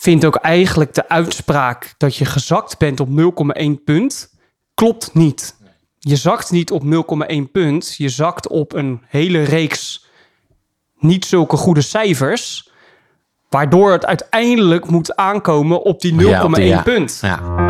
vind ook eigenlijk de uitspraak dat je gezakt bent op 0,1 punt, klopt niet. Je zakt niet op 0,1 punt, je zakt op een hele reeks niet zulke goede cijfers, waardoor het uiteindelijk moet aankomen op die 0,1 Ja, op die- ja. punt. Ja.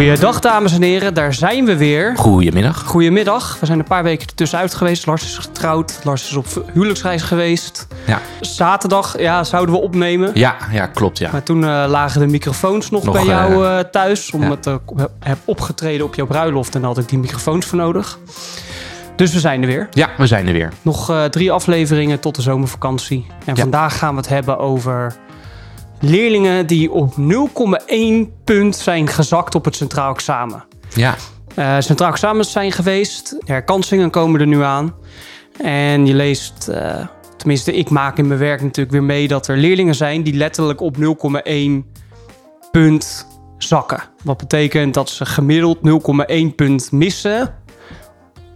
Goeiedag dames en heren, daar zijn we weer. Goedemiddag. Goedemiddag, we zijn een paar weken ertussenuit geweest. Lars is getrouwd, Lars is op huwelijksreis geweest. Ja, Zaterdag ja, zouden we opnemen. ja, ja klopt ja. Maar toen eh, lagen de microfoons nog, Nog, bij jou eh, eh, thuis. Omdat ja. ik heb opgetreden op jouw bruiloft en dan had ik die microfoons voor nodig. Dus we zijn er weer. Ja, we zijn er weer. Nog eh, drie afleveringen tot de zomervakantie. En Ja. vandaag gaan we het hebben over leerlingen die op 0,1 punt zijn gezakt op het centraal examen. Ja, Eh, centraal examens zijn geweest. Herkansingen komen er nu aan. En je leest, eh, tenminste ik maak in mijn werk natuurlijk weer mee... dat er leerlingen zijn die letterlijk op 0,1 punt zakken. Wat betekent dat ze gemiddeld 0,1 punt missen...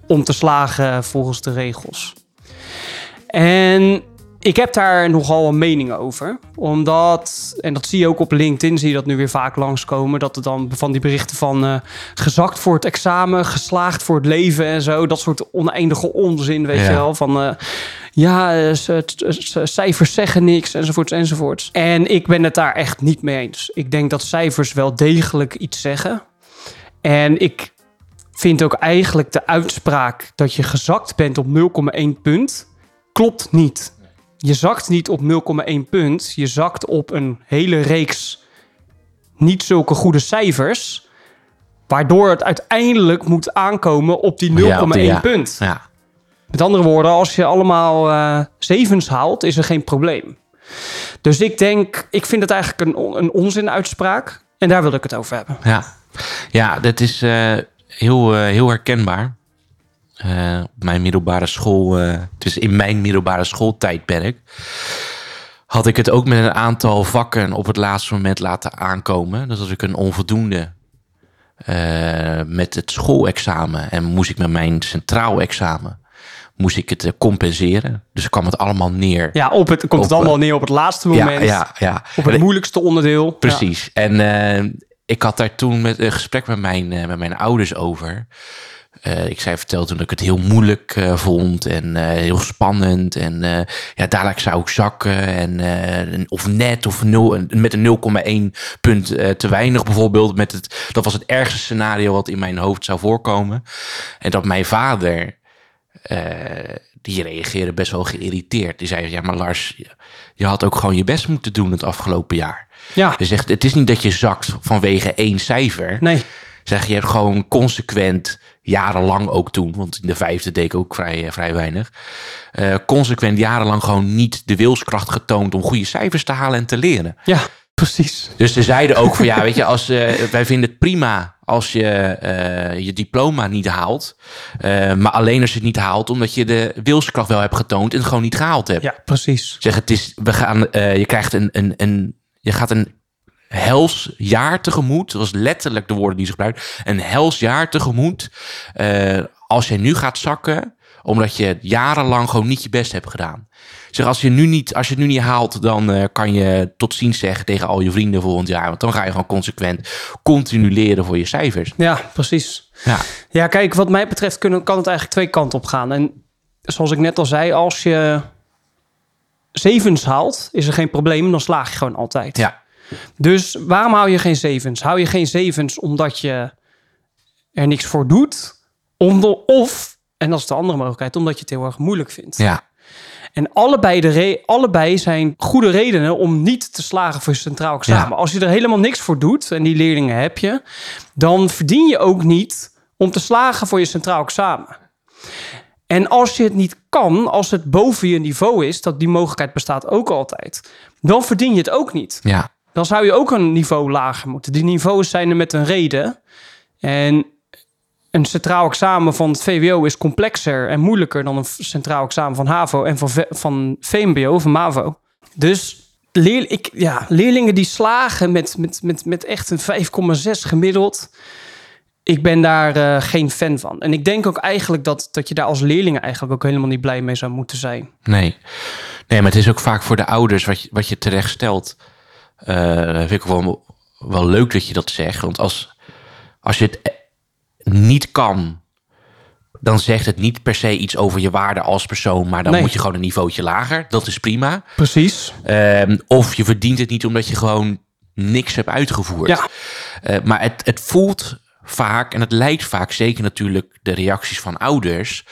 om te slagen volgens de regels. En ik heb daar nogal een mening over. Omdat, en dat zie je ook op LinkedIn, zie je dat nu weer vaak langskomen. Dat er dan van die berichten van eh, gezakt voor het examen, geslaagd voor het leven en zo. Dat soort oneindige onzin, weet Ja. je wel. Van eh, ja, eh, cijfers zeggen niks, enzovoorts, enzovoorts. En ik ben het daar echt niet mee eens. Ik denk dat cijfers wel degelijk iets zeggen. En ik vind ook eigenlijk de uitspraak dat je gezakt bent op 0,1 punt, klopt niet. Je zakt niet op 0,1 punt. Je zakt op een hele reeks niet zulke goede cijfers. Waardoor het uiteindelijk moet aankomen op die 0,1 Ja, op die- ja. punt. ja. Met andere woorden, als je allemaal eh, zevens haalt, is er geen probleem. Dus ik denk, ik vind het eigenlijk een, een onzinuitspraak. En daar wil ik het over hebben. Ja, ja dat is eh, heel, eh, heel herkenbaar. Eh, op mijn middelbare school, eh, dus in mijn middelbare schooltijdperk, had ik het ook met een aantal vakken op het laatste moment laten aankomen. Dus als ik een onvoldoende eh, met het schoolexamen en moest ik met mijn centraal examen, moest ik het compenseren. Dus kwam het allemaal neer. Ja, op het, komt het allemaal neer op het laatste moment. ja, ja, ja. Op het moeilijkste onderdeel. Precies. En ik had daar toen met, een gesprek met mijn, met mijn ouders over. Eh, ik zei vertelde toen dat ik het heel moeilijk eh, vond en eh, heel spannend. En ja, dadelijk zou ik zakken. En, of net of nul, met een 0,1 punt te weinig bijvoorbeeld. Met het, dat was het ergste scenario wat in mijn hoofd zou voorkomen. En dat mijn vader, die reageerde best wel geïrriteerd. Die zei, ja maar Lars, je, je had ook gewoon je best moeten doen het afgelopen jaar. Ja, Hij zegt, het is niet dat je zakt vanwege één cijfer. nee. Zeg, je hebt gewoon consequent, jarenlang ook toen, want in de vijfde deed ik ook vrij, eh, vrij weinig, eh, consequent jarenlang gewoon niet de wilskracht getoond om goede cijfers te halen en te leren. Ja, precies. Dus ze zeiden ook van ja, weet je, als, eh, wij vinden het prima als je je diploma niet haalt. maar alleen als je het niet haalt omdat je de wilskracht wel hebt getoond en het gewoon niet gehaald hebt. Ja, precies. Zeg, het is, we gaan, je krijgt een, een, een, je gaat een hels jaar tegemoet. Dat was letterlijk de woorden die ze gebruikt. Een hels jaar tegemoet. eh, als je nu gaat zakken, omdat je jarenlang gewoon niet je best hebt gedaan. Zeg, als je, nu niet, als je het nu niet haalt, dan eh, kan je tot ziens zeggen tegen al je vrienden volgend jaar. Want dan ga je gewoon consequent continu leren voor je cijfers. Ja, precies. Ja, Ja, kijk, wat mij betreft kunnen, kan het eigenlijk twee kanten op gaan. En zoals ik net al zei, als je zevens haalt, is er geen probleem. Dan slaag je gewoon altijd. ja, Dus waarom hou je geen zevens? Hou je geen zevens omdat je er niks voor doet? Of, en dat is de andere mogelijkheid, omdat je het heel erg moeilijk vindt. ja, En allebei, de allebei zijn goede redenen om niet te slagen voor je centraal examen. Ja. Als je er helemaal niks voor doet, en die leerlingen heb je, dan verdien je ook niet om te slagen voor je centraal examen. En als je het niet kan, als het boven je niveau is, dat die mogelijkheid bestaat ook altijd, dan verdien je het ook niet. ja, Dan zou je ook een niveau lager moeten. Die niveaus zijn er met een reden. En een centraal examen van het VWO is complexer en moeilijker dan een centraal examen van HAVO en van, van VMBO, van MAVO. Dus leer, ik, ja, leerlingen die slagen met, met, met, met echt een 5,6 gemiddeld. Ik ben daar eh, geen fan van. En ik denk ook eigenlijk dat, dat je daar als leerling eigenlijk ook helemaal niet blij mee zou moeten zijn. Nee. nee, maar het is ook vaak voor de ouders wat je, wat je terecht stelt. Eh, vind ik wel, wel leuk dat je dat zegt. Want als, als je het eh, niet kan, dan zegt het niet per se iets over je waarde als persoon. Maar dan Nee. moet je gewoon een niveautje lager. Dat is prima. Precies. Ehm, of je verdient het niet omdat je gewoon niks hebt uitgevoerd. Ja. Eh, maar het, het voelt vaak, en het lijkt vaak, zeker natuurlijk de reacties van ouders,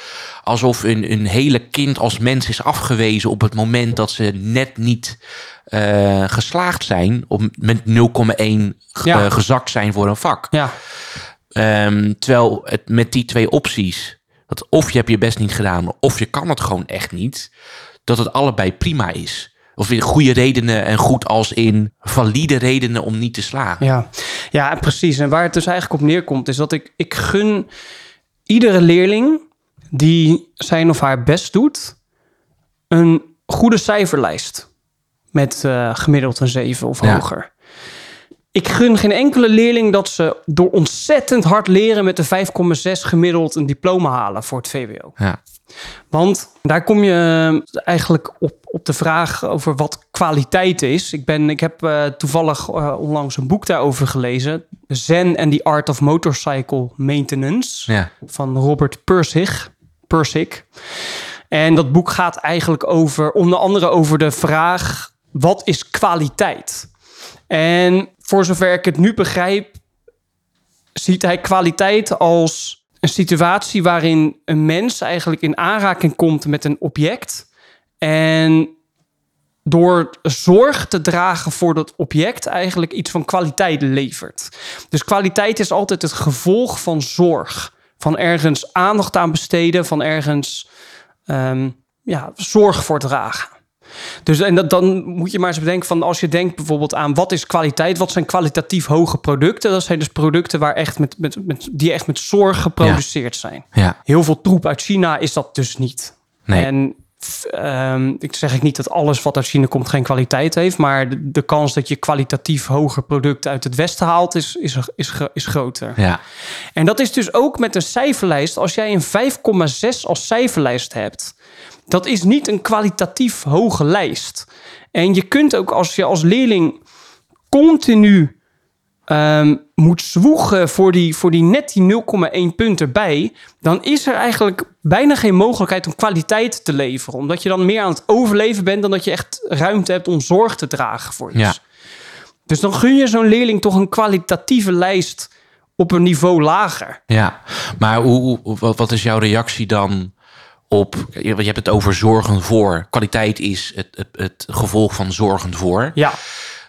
alsof een, een hele kind als mens is afgewezen op het moment dat ze net niet eh, geslaagd zijn, of met 0,1 ge- Ja. eh, gezakt zijn voor een vak. Ja, Ehm, terwijl het met die twee opties, dat of je hebt je best niet gedaan, of je kan het gewoon echt niet, dat het allebei prima is. Of weer goede redenen en goed als in valide redenen om niet te slagen. ja. ja, precies. En waar het dus eigenlijk op neerkomt, is dat ik, ik gun iedere leerling die zijn of haar best doet, een goede cijferlijst. Met eh, gemiddeld een 7 of Ja. hoger. Ik gun geen enkele leerling dat ze door ontzettend hard leren met de 5,6 gemiddeld een diploma halen voor het VWO. Ja. Want daar kom je eh, eigenlijk op, op de vraag over wat kwaliteit is. Ik, ben, ik heb eh, toevallig eh, onlangs een boek daarover gelezen. Zen and the Art of Motorcycle Maintenance Ja. van Robert Persig. Persig. En dat boek gaat eigenlijk over, onder andere over de vraag: wat is kwaliteit? En voor zover ik het nu begrijp, ziet hij kwaliteit als een situatie waarin een mens eigenlijk in aanraking komt met een object. En door zorg te dragen voor dat object eigenlijk iets van kwaliteit levert. Dus kwaliteit is altijd het gevolg van zorg. Van ergens aandacht aan besteden, van ergens ehm, ja, zorg voor dragen. Dus en dat, dan moet je maar eens bedenken van als je denkt bijvoorbeeld aan wat is kwaliteit, wat zijn kwalitatief hoge producten? Dat zijn dus producten waar echt met, met, met, die echt met zorg geproduceerd zijn. Ja. Heel veel troep uit China is dat dus niet. Nee. En ehm, ik zeg ik niet dat alles wat uit China komt geen kwaliteit heeft, maar de, de kans dat je kwalitatief hoger producten uit het Westen haalt is, is, is, is groter. Ja. En dat is dus ook met een cijferlijst. Als jij een 5,6 als cijferlijst hebt, dat is niet een kwalitatief hoge lijst. En je kunt ook als je als leerling continu ehm, moet zwoegen voor die, voor die net die 0,1 punt erbij, dan is er eigenlijk bijna geen mogelijkheid om kwaliteit te leveren. Omdat je dan meer aan het overleven bent dan dat je echt ruimte hebt om zorg te dragen voor iets. Ja. Dus dan gun je zo'n leerling toch een kwalitatieve lijst op een niveau lager. Ja, maar hoe, hoe- wat, wat is jouw reactie dan op... Je je hebt het over zorgen voor. Kwaliteit is het, het, het gevolg van zorgen voor. Ja,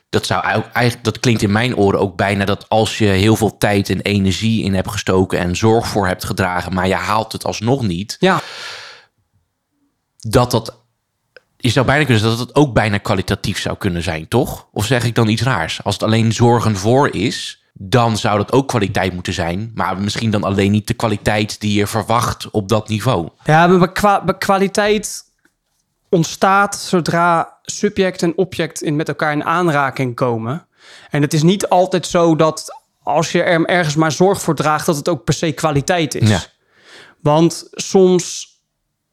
Dat, zou eigenlijk, dat klinkt in mijn oren ook bijna dat als je heel veel tijd en energie in hebt gestoken... en zorg voor hebt gedragen, maar je haalt het alsnog niet... ja, dat dat... Je zou bijna kunnen zeggen dat het ook bijna kwalitatief zou kunnen zijn, toch? Of zeg ik dan iets raars? Als het alleen zorgen voor is, dan zou dat ook kwaliteit moeten zijn. Maar misschien dan alleen niet de kwaliteit die je verwacht op dat niveau. ja maar kwa- kwaliteit ontstaat zodra subject en object in, met elkaar in aanraking komen. En het is niet altijd zo dat als je er ergens maar zorg voor draagt, dat het ook per se kwaliteit is. Ja. Want soms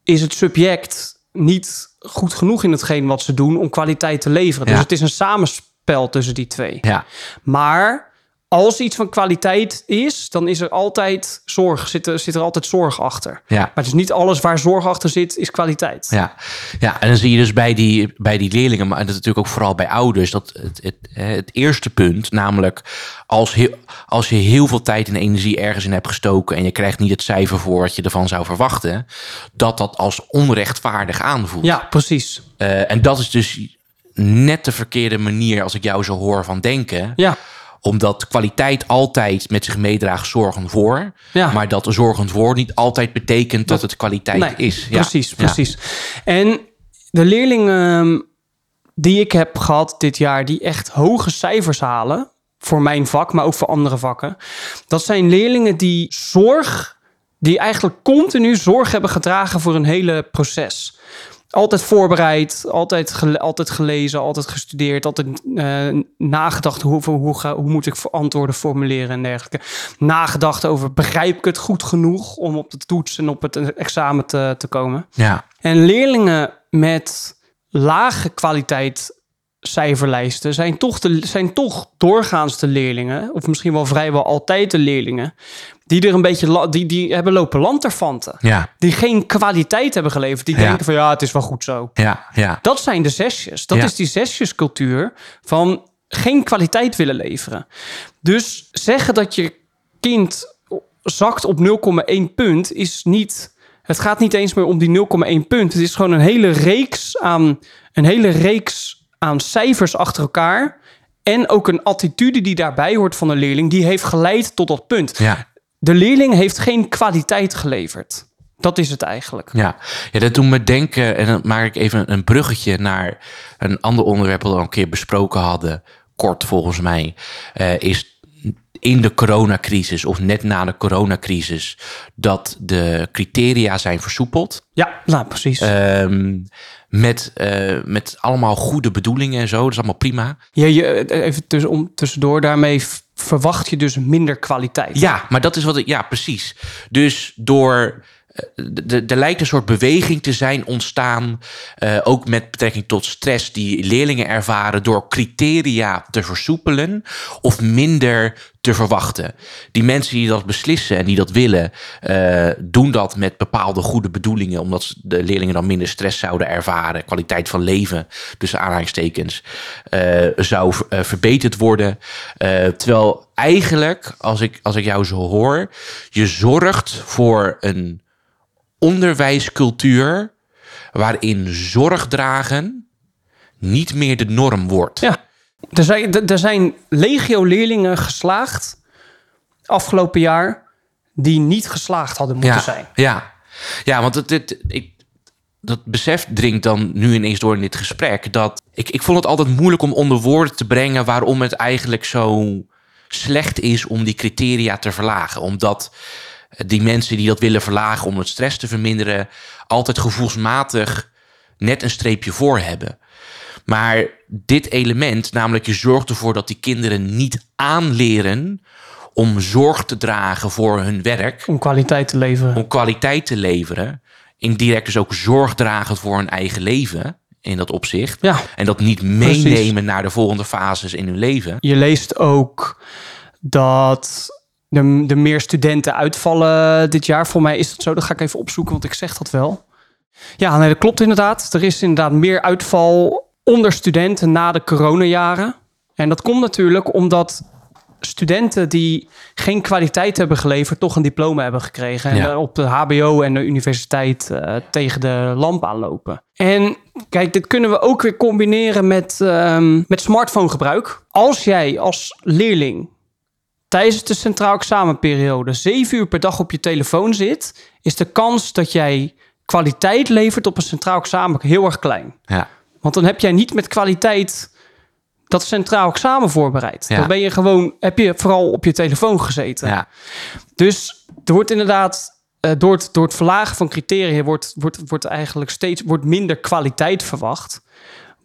is het subject niet goed genoeg in hetgeen wat ze doen om kwaliteit te leveren. Dus het is een samenspel tussen die twee. Ja, Maar als iets van kwaliteit is, dan is er altijd zorg, zit er, zit er altijd zorg achter. ja. Maar het is niet alles waar zorg achter zit, is kwaliteit. Ja, ja, en dan zie je dus bij die, bij die leerlingen, maar dat is natuurlijk ook vooral bij ouders, dat het, het, het eerste punt, namelijk als, heel, als je heel veel tijd en energie ergens in hebt gestoken en je krijgt niet het cijfer voor wat je ervan zou verwachten, dat dat als onrechtvaardig aanvoelt. Ja, precies. Eh, en dat is dus net de verkeerde manier, als ik jou zo hoor, van denken. Ja, Omdat kwaliteit altijd met zich meedraagt zorgen voor. Ja. Maar dat zorgen voor niet altijd betekent dat het kwaliteit nee, is. Precies, Ja. precies. En de leerlingen ehm, die ik heb gehad dit jaar, die echt hoge cijfers halen, voor mijn vak, maar ook voor andere vakken. Dat zijn leerlingen die zorg, die eigenlijk continu zorg hebben gedragen voor een hele proces. Altijd voorbereid, altijd, gele- altijd gelezen, altijd gestudeerd, altijd eh, nagedacht hoe, hoe, ga- hoe moet ik antwoorden formuleren en dergelijke. Nagedacht over begrijp ik het goed genoeg om op de toets en op het examen te, te komen. Ja, En leerlingen met lage kwaliteit cijferlijsten zijn toch, de, zijn toch doorgaans de leerlingen, of misschien wel vrijwel altijd de leerlingen, die er een beetje die, die hebben lopen lanterfanten. ja, Die geen kwaliteit hebben geleverd. Die Ja. denken van ja, het is wel goed zo. ja, ja. Dat zijn de zesjes. Dat Ja. is die zesjescultuur van geen kwaliteit willen leveren. Dus zeggen dat je kind zakt op 0,1 punt is niet. Het gaat niet eens meer om die 0,1 punt. Het is gewoon een hele reeks aan een hele reeks aan cijfers achter elkaar. En ook een attitude die daarbij hoort van een leerling, die heeft geleid tot dat punt. ja. De leerling heeft geen kwaliteit geleverd. Dat is het eigenlijk. Ja. ja, dat doet me denken, en dan maak ik even een bruggetje naar een ander onderwerp dat we al een keer besproken hadden, kort volgens mij, eh, is in de coronacrisis of net na de coronacrisis dat de criteria zijn versoepeld. Ja, nou precies. Ehm, met, eh, met allemaal goede bedoelingen en zo. Dat is allemaal prima. Ja, je, eh, even tussen, om, tussendoor, daarmee verwacht je dus minder kwaliteit. Ja, maar dat is wat ik. Ja, precies. Dus door. Eh, Er lijkt een soort beweging te zijn ontstaan, eh, ook met betrekking tot stress die leerlingen ervaren, door criteria te versoepelen of minder te verwachten. Die mensen die dat beslissen en die dat willen, eh, doen dat met bepaalde goede bedoelingen, omdat de leerlingen dan minder stress zouden ervaren, kwaliteit van leven, tussen aanhalingstekens, eh, zou eh, verbeterd worden. Eh, terwijl eigenlijk, als ik, als ik jou zo hoor, je zorgt voor een onderwijscultuur waarin zorg dragen niet meer de norm wordt. Ja. Er zijn, er- er zijn legio leerlingen geslaagd afgelopen jaar die niet geslaagd hadden moeten ja, zijn. Ja, ja want het, het, ik, dat besef dringt dan nu ineens door in dit gesprek. Dat ik, ik vond het altijd moeilijk om onder woorden te brengen waarom het eigenlijk zo slecht is om die criteria te verlagen. Omdat die mensen die dat willen verlagen om het stress te verminderen, altijd gevoelsmatig net een streepje voor hebben. Maar dit element, namelijk je zorgt ervoor dat die kinderen niet aanleren om zorg te dragen voor hun werk, Om kwaliteit te leveren. om kwaliteit te leveren. Indirect dus ook zorg dragen voor hun eigen leven in dat opzicht. Ja. En dat niet Precies. meenemen naar de volgende fases in hun leven. Je leest ook dat er, er meer studenten uitvallen dit jaar. Voor mij is dat zo. Dat ga ik even opzoeken, want ik zeg dat wel. Ja, nee, dat klopt inderdaad. Er is inderdaad meer uitval onder studenten na de coronajaren. En dat komt natuurlijk omdat studenten die geen kwaliteit hebben geleverd, toch een diploma hebben gekregen. En Ja. eh, op de HBO en de universiteit eh, tegen de lamp aanlopen. En kijk, dit kunnen we ook weer combineren met, ehm, met smartphonegebruik. Als jij als leerling tijdens de centraal examenperiode zeven uur per dag op je telefoon zit, is de kans dat jij kwaliteit levert op een centraal examen heel erg klein. Ja, Want dan heb jij niet met kwaliteit dat centraal examen voorbereid. Ja. Dan ben je gewoon, heb je vooral op je telefoon gezeten. ja, Dus er wordt inderdaad, eh, door, het, door het verlagen van criteria, wordt, wordt, wordt eigenlijk steeds wordt minder kwaliteit verwacht.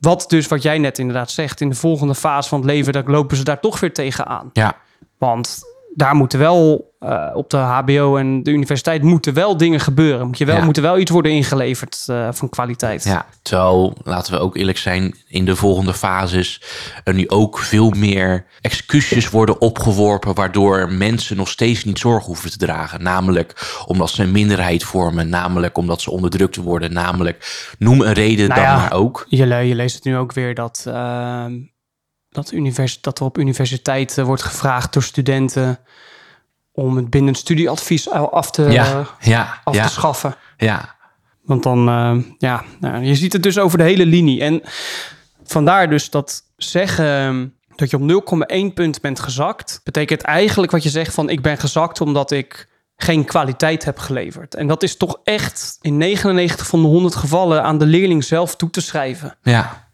Wat dus, wat jij net inderdaad zegt, in de volgende fase van het leven, dan lopen ze daar toch weer tegenaan. ja. Want daar moeten wel eh, op de HBO en de universiteit moeten wel dingen gebeuren. Moet je wel, Ja. Moet er wel iets worden ingeleverd eh, van kwaliteit. Ja, terwijl, laten we ook eerlijk zijn, in de volgende fases er nu ook veel meer excuses worden opgeworpen, waardoor mensen nog steeds niet zorg hoeven te dragen. Namelijk omdat ze een minderheid vormen, namelijk omdat ze onderdrukt worden, namelijk noem een reden Nou dan ja. maar ook. Je, je leest het nu ook weer dat, ehm, dat, univers, dat er op universiteiten wordt gevraagd door studenten om het binnen studieadvies af te, Ja, ja, af ja, te schaffen. ja, Want dan, eh, ja, nou, je ziet het dus over de hele linie. En vandaar dus dat zeggen dat je op 0,1 punt bent gezakt, betekent eigenlijk wat je zegt van ik ben gezakt omdat ik geen kwaliteit heb geleverd. En dat is toch echt in 99 van de 100 gevallen aan de leerling zelf toe te schrijven. ja,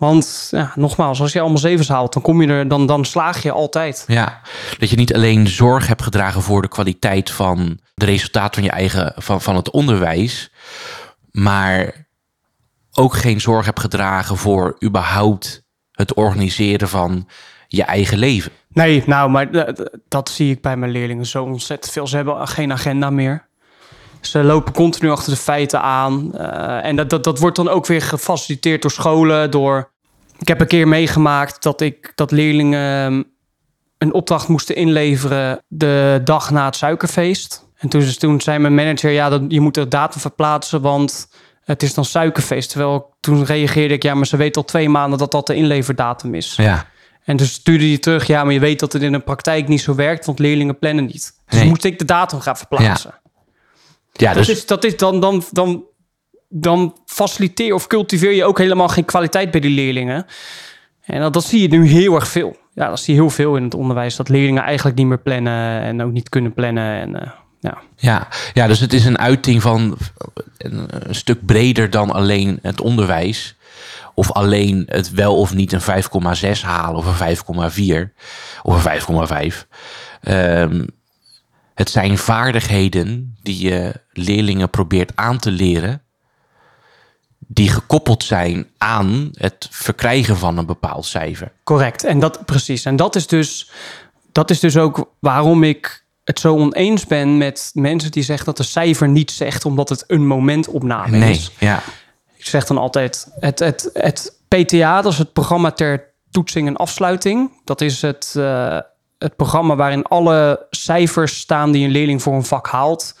Want ja, nogmaals, als je allemaal zevens haalt, dan kom je er, dan, dan slaag je altijd. Ja, dat je niet alleen zorg hebt gedragen voor de kwaliteit van de resultaten van je eigen van, van het onderwijs, maar ook geen zorg hebt gedragen voor überhaupt het organiseren van je eigen leven. Nee, nou, maar dat, dat zie ik bij mijn leerlingen zo ontzettend veel. Ze hebben geen agenda meer. Ze lopen continu achter de feiten aan. Uh, en dat, dat, dat wordt dan ook weer gefaciliteerd door scholen. Door... Ik heb een keer meegemaakt dat, ik, dat leerlingen ehm, een opdracht moesten inleveren de dag na het suikerfeest. En toen, toen zei mijn manager, ja, dat, je moet de datum verplaatsen, want het is dan suikerfeest. Terwijl toen reageerde ik, ja, maar ze weet al twee maanden dat dat de inleverdatum is. Ja. En dus stuurde hij terug, ja, maar je weet dat het in de praktijk niet zo werkt, want leerlingen plannen niet. Dus Nee. moest ik de datum gaan verplaatsen. Ja, Dat dus is, dat is dan, dan, dan, dan faciliteer of cultiveer je ook helemaal geen kwaliteit bij die leerlingen. En dat, dat zie je nu heel erg veel. Ja, dat zie je heel veel in het onderwijs. Dat leerlingen eigenlijk niet meer plannen en ook niet kunnen plannen. En, eh, ja. Ja, ja, dus het is een uiting van een, een stuk breder dan alleen het onderwijs. Of alleen het wel of niet een 5,6 halen of een 5,4 of een 5,5. Ehm, het zijn vaardigheden die je leerlingen probeert aan te leren. Die gekoppeld zijn aan het verkrijgen van een bepaald cijfer. Correct. En dat precies. En dat is dus, dat is dus ook waarom ik het zo oneens ben met mensen die zeggen dat de cijfer niet zegt, omdat het een momentopname Nee, is. ja. Ik zeg dan altijd: het, het, het PTA, dat is het programma ter toetsing en afsluiting. Dat is het, eh, het programma waarin alle cijfers staan die een leerling voor een vak haalt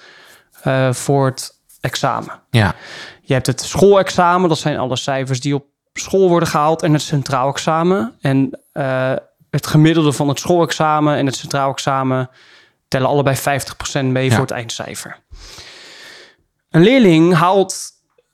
eh, voor het examen. Ja, Je hebt het schoolexamen, dat zijn alle cijfers die op school worden gehaald, en het centraal examen. En eh, het gemiddelde van het schoolexamen en het centraal examen tellen allebei 50% mee Ja. voor het eindcijfer. Een leerling haalt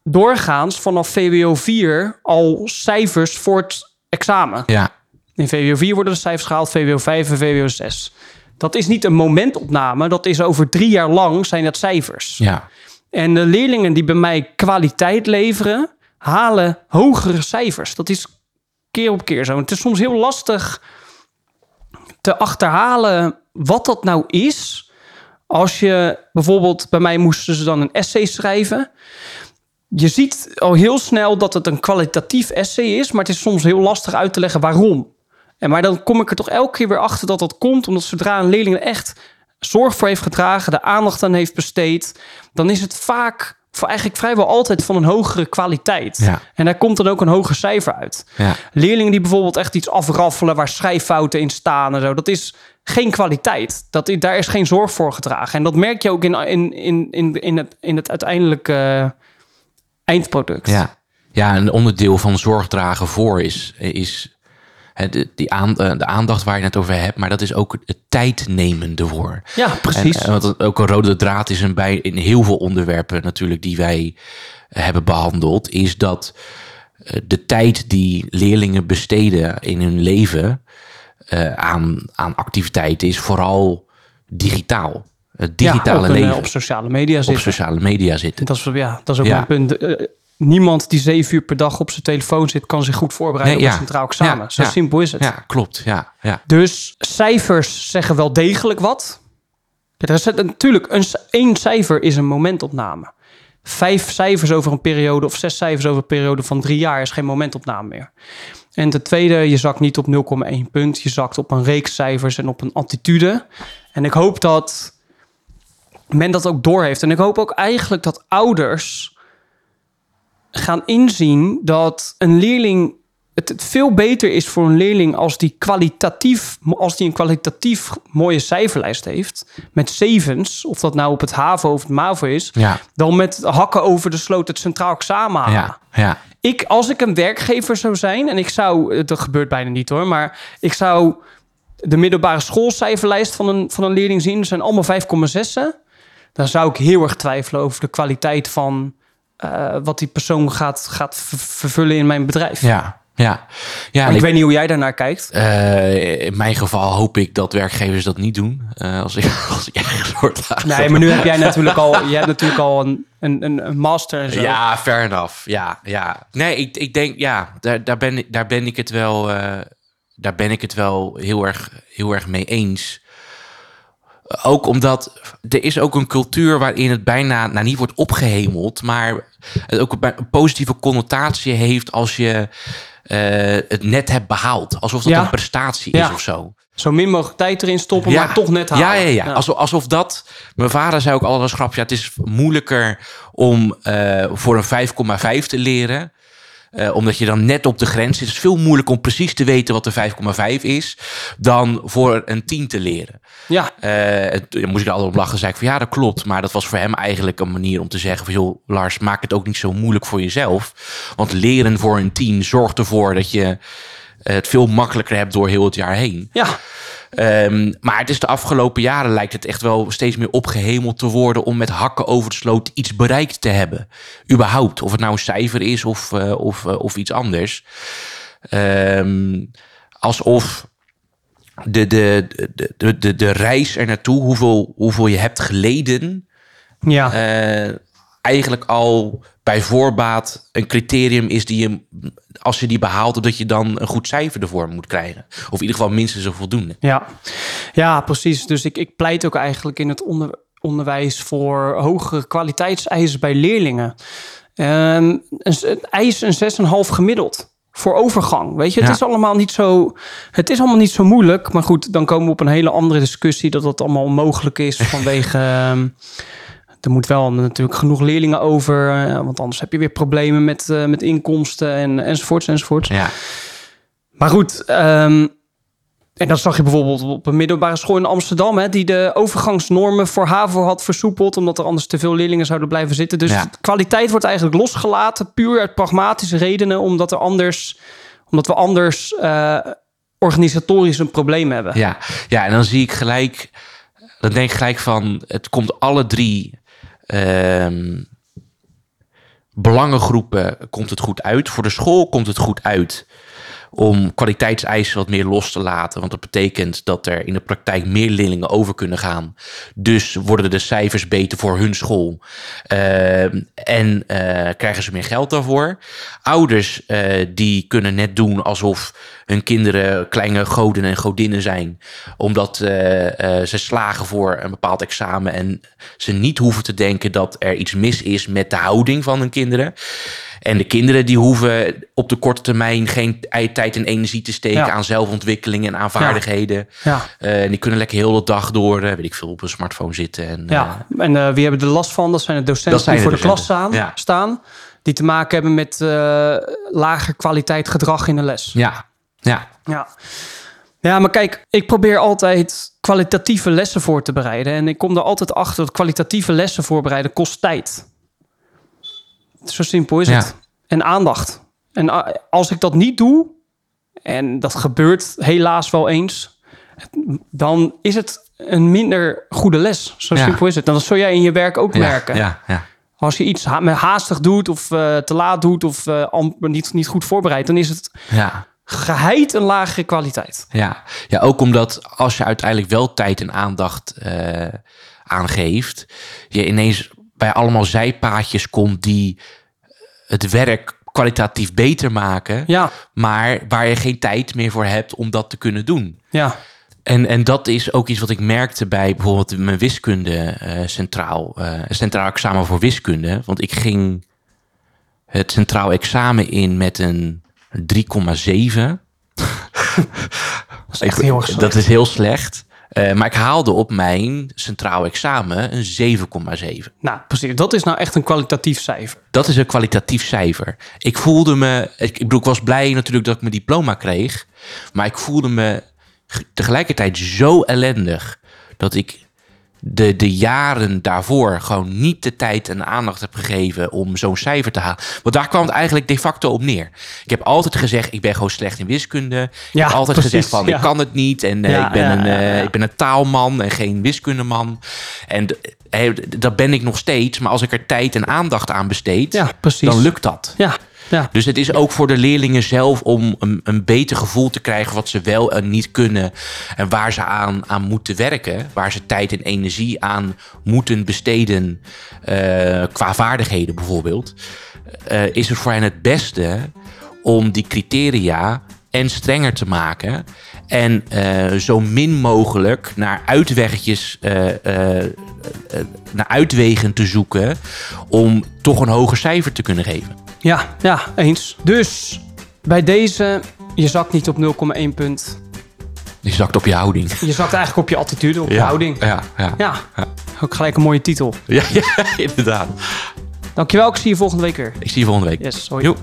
doorgaans vanaf VWO 4 al cijfers voor het examen. ja, In VWO 4 worden de cijfers gehaald, VWO 5 en VWO 6. Dat is niet een momentopname, dat is over drie jaar lang zijn dat cijfers. ja. En de leerlingen die bij mij kwaliteit leveren, halen hogere cijfers. Dat is keer op keer zo. Het is soms heel lastig te achterhalen wat dat nou is. Als je bijvoorbeeld, bij mij moesten ze dan een essay schrijven. Je ziet al heel snel dat het een kwalitatief essay is, maar het is soms heel lastig uit te leggen waarom. En maar dan kom ik er toch elke keer weer achter dat dat komt, omdat zodra een leerling er echt zorg voor heeft gedragen, de aandacht aan heeft besteed, dan is het vaak, eigenlijk vrijwel altijd van een hogere kwaliteit. Ja. En daar komt dan ook een hoger cijfer uit. ja. Leerlingen die bijvoorbeeld echt iets afraffelen waar schrijffouten in staan en zo, dat is geen kwaliteit. Dat, daar is geen zorg voor gedragen. En dat merk je ook in, in, in, in, in, het, in het uiteindelijke eindproduct. Ja, ja een onderdeel van zorg dragen voor is, is de, die aan, eh, de aandacht waar je het over hebt, maar dat is ook het tijdnemende voor. Ja, precies. En, wat het ook een rode draad is en bij in heel veel onderwerpen natuurlijk die wij eh, hebben behandeld, is dat eh, de tijd die leerlingen besteden in hun leven eh, aan, aan activiteiten is vooral digitaal. Het digitale ja, een, leven eh, op sociale media op zitten. sociale media zitten. Dat is, ja, dat is ook Ja. een punt. Niemand die zeven uur per dag op zijn telefoon zit, kan zich goed voorbereiden Nee, op ja. een centraal examen. Ja, Zo ja. simpel is het. Ja, klopt. Ja, ja. Dus cijfers zeggen wel degelijk wat. Ja, er is het- natuurlijk, een, één cijfer is een momentopname. Vijf cijfers over een periode of zes cijfers over een periode van drie jaar is geen momentopname meer. En ten tweede, je zakt niet op 0,1 punt. Je zakt op een reeks cijfers en op een attitude. En ik hoop dat men dat ook doorheeft. En ik hoop ook eigenlijk dat ouders gaan inzien dat een leerling het, het veel beter is voor een leerling als die kwalitatief, als die een kwalitatief mooie cijferlijst heeft met zevens, of dat nou op het HAVO of het MAVO is, Ja, dan met hakken over de sloot het centraal examen halen. ja, ja. Ik, als ik een werkgever zou zijn, en ik zou, dat gebeurt bijna niet hoor, maar ik zou de middelbare schoolcijferlijst van een, van een leerling zien, zijn allemaal 5,6'en. Dan zou ik heel erg twijfelen over de kwaliteit van eh, wat die persoon gaat, gaat ver- vervullen in mijn bedrijf. Ja, Ja, ja ik ik- weet niet hoe jij daarnaar kijkt. eh, in mijn geval hoop ik dat werkgevers dat niet doen. eh, als, ik, als ik ergens word. Nee, maar nu heb jij natuurlijk al, jij hebt natuurlijk al een, een, een, master en zo. Ja, fair enough. Ja, ja. Nee, ik, ik denk, ja, daar, daar, ben, ik- daar ben ik het wel, daar ben ik het wel heel erg, heel erg mee eens. Ook omdat er is ook een cultuur waarin het bijna, nou niet wordt opgehemeld, maar het ook een positieve connotatie heeft als je eh, het net hebt behaald. Alsof dat Ja. een prestatie Ja. is of zo. Zo min mogelijk tijd erin stoppen, Ja. maar toch net halen. Ja, ja, ja. Alsof, alsof dat... Mijn vader zei ook altijd als grapje... Ja, het is moeilijker om eh, voor een 5,5 te leren... eh, omdat je dan net op de grens zit. Het is veel moeilijker om precies te weten wat de 5,5 is... dan voor een 10 te leren. ja. Eh, toen moest ik er altijd op lachen. zei ik van ja, dat klopt. Maar dat was voor hem eigenlijk een manier om te zeggen van... joh, Lars, maak het ook niet zo moeilijk voor jezelf. Want leren voor een 10 zorgt ervoor dat je... het veel makkelijker hebt door heel het jaar heen. ja. Ehm, maar het is de afgelopen jaren lijkt het echt wel steeds meer opgehemeld te worden om met hakken over de sloot iets bereikt te hebben. Überhaupt. Of het nou een cijfer is of, eh, of, eh, of iets anders. Ehm, alsof de, de, de, de, de, de reis er naartoe, hoeveel, hoeveel je hebt geleden, ja. eh, eigenlijk al bij voorbaat een criterium is die je, als je die behaalt, dat je dan een goed cijfer ervoor moet krijgen. Of in ieder geval minstens een voldoende. Ja, ja precies. Dus ik, ik pleit ook eigenlijk in het onder, onderwijs voor hogere kwaliteitseisen bij leerlingen. Ehm een, een eis een 6,5 gemiddeld voor overgang. Weet je, het Ja. is allemaal niet zo. Het is allemaal niet zo moeilijk. Maar goed, dan komen we op een hele andere discussie dat dat allemaal onmogelijk is vanwege. Er moet wel natuurlijk genoeg leerlingen over, eh, want anders heb je weer problemen met, eh, met inkomsten en, enzovoorts enzovoorts. Ja. Maar goed, ehm, en dat zag je bijvoorbeeld op een middelbare school in Amsterdam, hè, die de overgangsnormen voor HAVO had versoepeld, omdat er anders te veel leerlingen zouden blijven zitten. Dus Ja. de kwaliteit wordt eigenlijk losgelaten, puur uit pragmatische redenen, omdat, er anders, omdat we anders eh, organisatorisch een probleem hebben. Ja, ja, en dan zie ik gelijk, dan denk ik gelijk van, het komt alle drie belangengroepen komt het goed uit. Voor de school komt het goed uit om kwaliteitseisen wat meer los te laten. Want dat betekent dat er in de praktijk meer leerlingen over kunnen gaan. Dus worden de cijfers beter voor hun school. Ehm, en eh, krijgen ze meer geld daarvoor. Ouders eh, die kunnen net doen alsof hun kinderen kleine goden en godinnen zijn. Omdat eh, eh, ze slagen voor een bepaald examen. En ze niet hoeven te denken dat er iets mis is met de houding van hun kinderen. En de kinderen die hoeven op de korte termijn geen tijd en energie te steken Ja. aan zelfontwikkeling en aan vaardigheden. Ja, Eh, en die kunnen lekker heel de dag door, eh, weet ik veel, op een smartphone zitten. En, ja. en eh, wie hebben er last van? Dat zijn de docenten zijn die voor de klas staan, ja. staan, die te maken hebben met lager kwaliteit gedrag in de les. ja, ja, Ja. ja, maar kijk, ik probeer altijd kwalitatieve lessen voor te bereiden. En ik kom er altijd achter dat kwalitatieve lessen voorbereiden kost tijd. Zo simpel is Ja. het. En aandacht. En a- als ik dat niet doe, en dat gebeurt helaas wel eens, dan is het een minder goede les. Zo Ja. simpel is het. En dat zul jij in je werk ook ja, merken. ja, ja. Als je iets ha- haastig doet of eh, te laat doet of amper niet, niet goed voorbereid, dan is het ja. geheid een lagere kwaliteit. Ja. ja, ook omdat als je uiteindelijk wel tijd en aandacht eh, aangeeft, je ineens bij allemaal zijpaadjes komt die het werk kwalitatief beter maken, Ja, maar waar je geen tijd meer voor hebt om dat te kunnen doen. ja, En, en dat is ook iets wat ik merkte bij bijvoorbeeld mijn wiskunde eh, centraal, eh, centraal examen voor wiskunde. Want ik ging het centraal examen in met een 3,7. dat is echt heel slecht. Dat is heel slecht. Eh, maar ik haalde op mijn centraal examen een 7,7. Nou, precies. Dat is nou echt een kwalitatief cijfer. Dat is een kwalitatief cijfer. Ik voelde me, ik, ik bedoel, ik was blij natuurlijk dat ik mijn diploma kreeg. Maar ik voelde me tegelijkertijd zo ellendig dat ik de, de jaren daarvoor gewoon niet de tijd en aandacht heb gegeven om zo'n cijfer te halen. Want daar kwam het eigenlijk de facto op neer. Ik heb altijd gezegd, ik ben gewoon slecht in wiskunde. ik Ja, heb altijd precies, gezegd van, ja. ik kan het niet. En eh, ik, ben een, eh, ik ben een taalman en geen wiskundeman. En dat ben ik nog steeds. Maar als ik er tijd en aandacht aan besteed, dan lukt dat. Ja, Ja. Dus het is ook voor de leerlingen zelf om een, een beter gevoel te krijgen wat ze wel en niet kunnen en waar ze aan, aan moeten werken, waar ze tijd en energie aan moeten besteden eh, qua vaardigheden bijvoorbeeld, eh, is het voor hen het beste om die criteria en strenger te maken en eh, zo min mogelijk naar uitweggetjes, naar uitwegen te zoeken om toch een hoger cijfer te kunnen geven. Ja, ja, eens. Dus bij deze, je zakt niet op 0,1 punt. Je zakt op je houding. Je zakt eigenlijk op je attitude, op je houding. Ja, ja. Ja, ook gelijk een mooie titel. Ja, ja, inderdaad. Dankjewel, ik zie je volgende week weer. Ik zie je volgende week. Yes, hoi.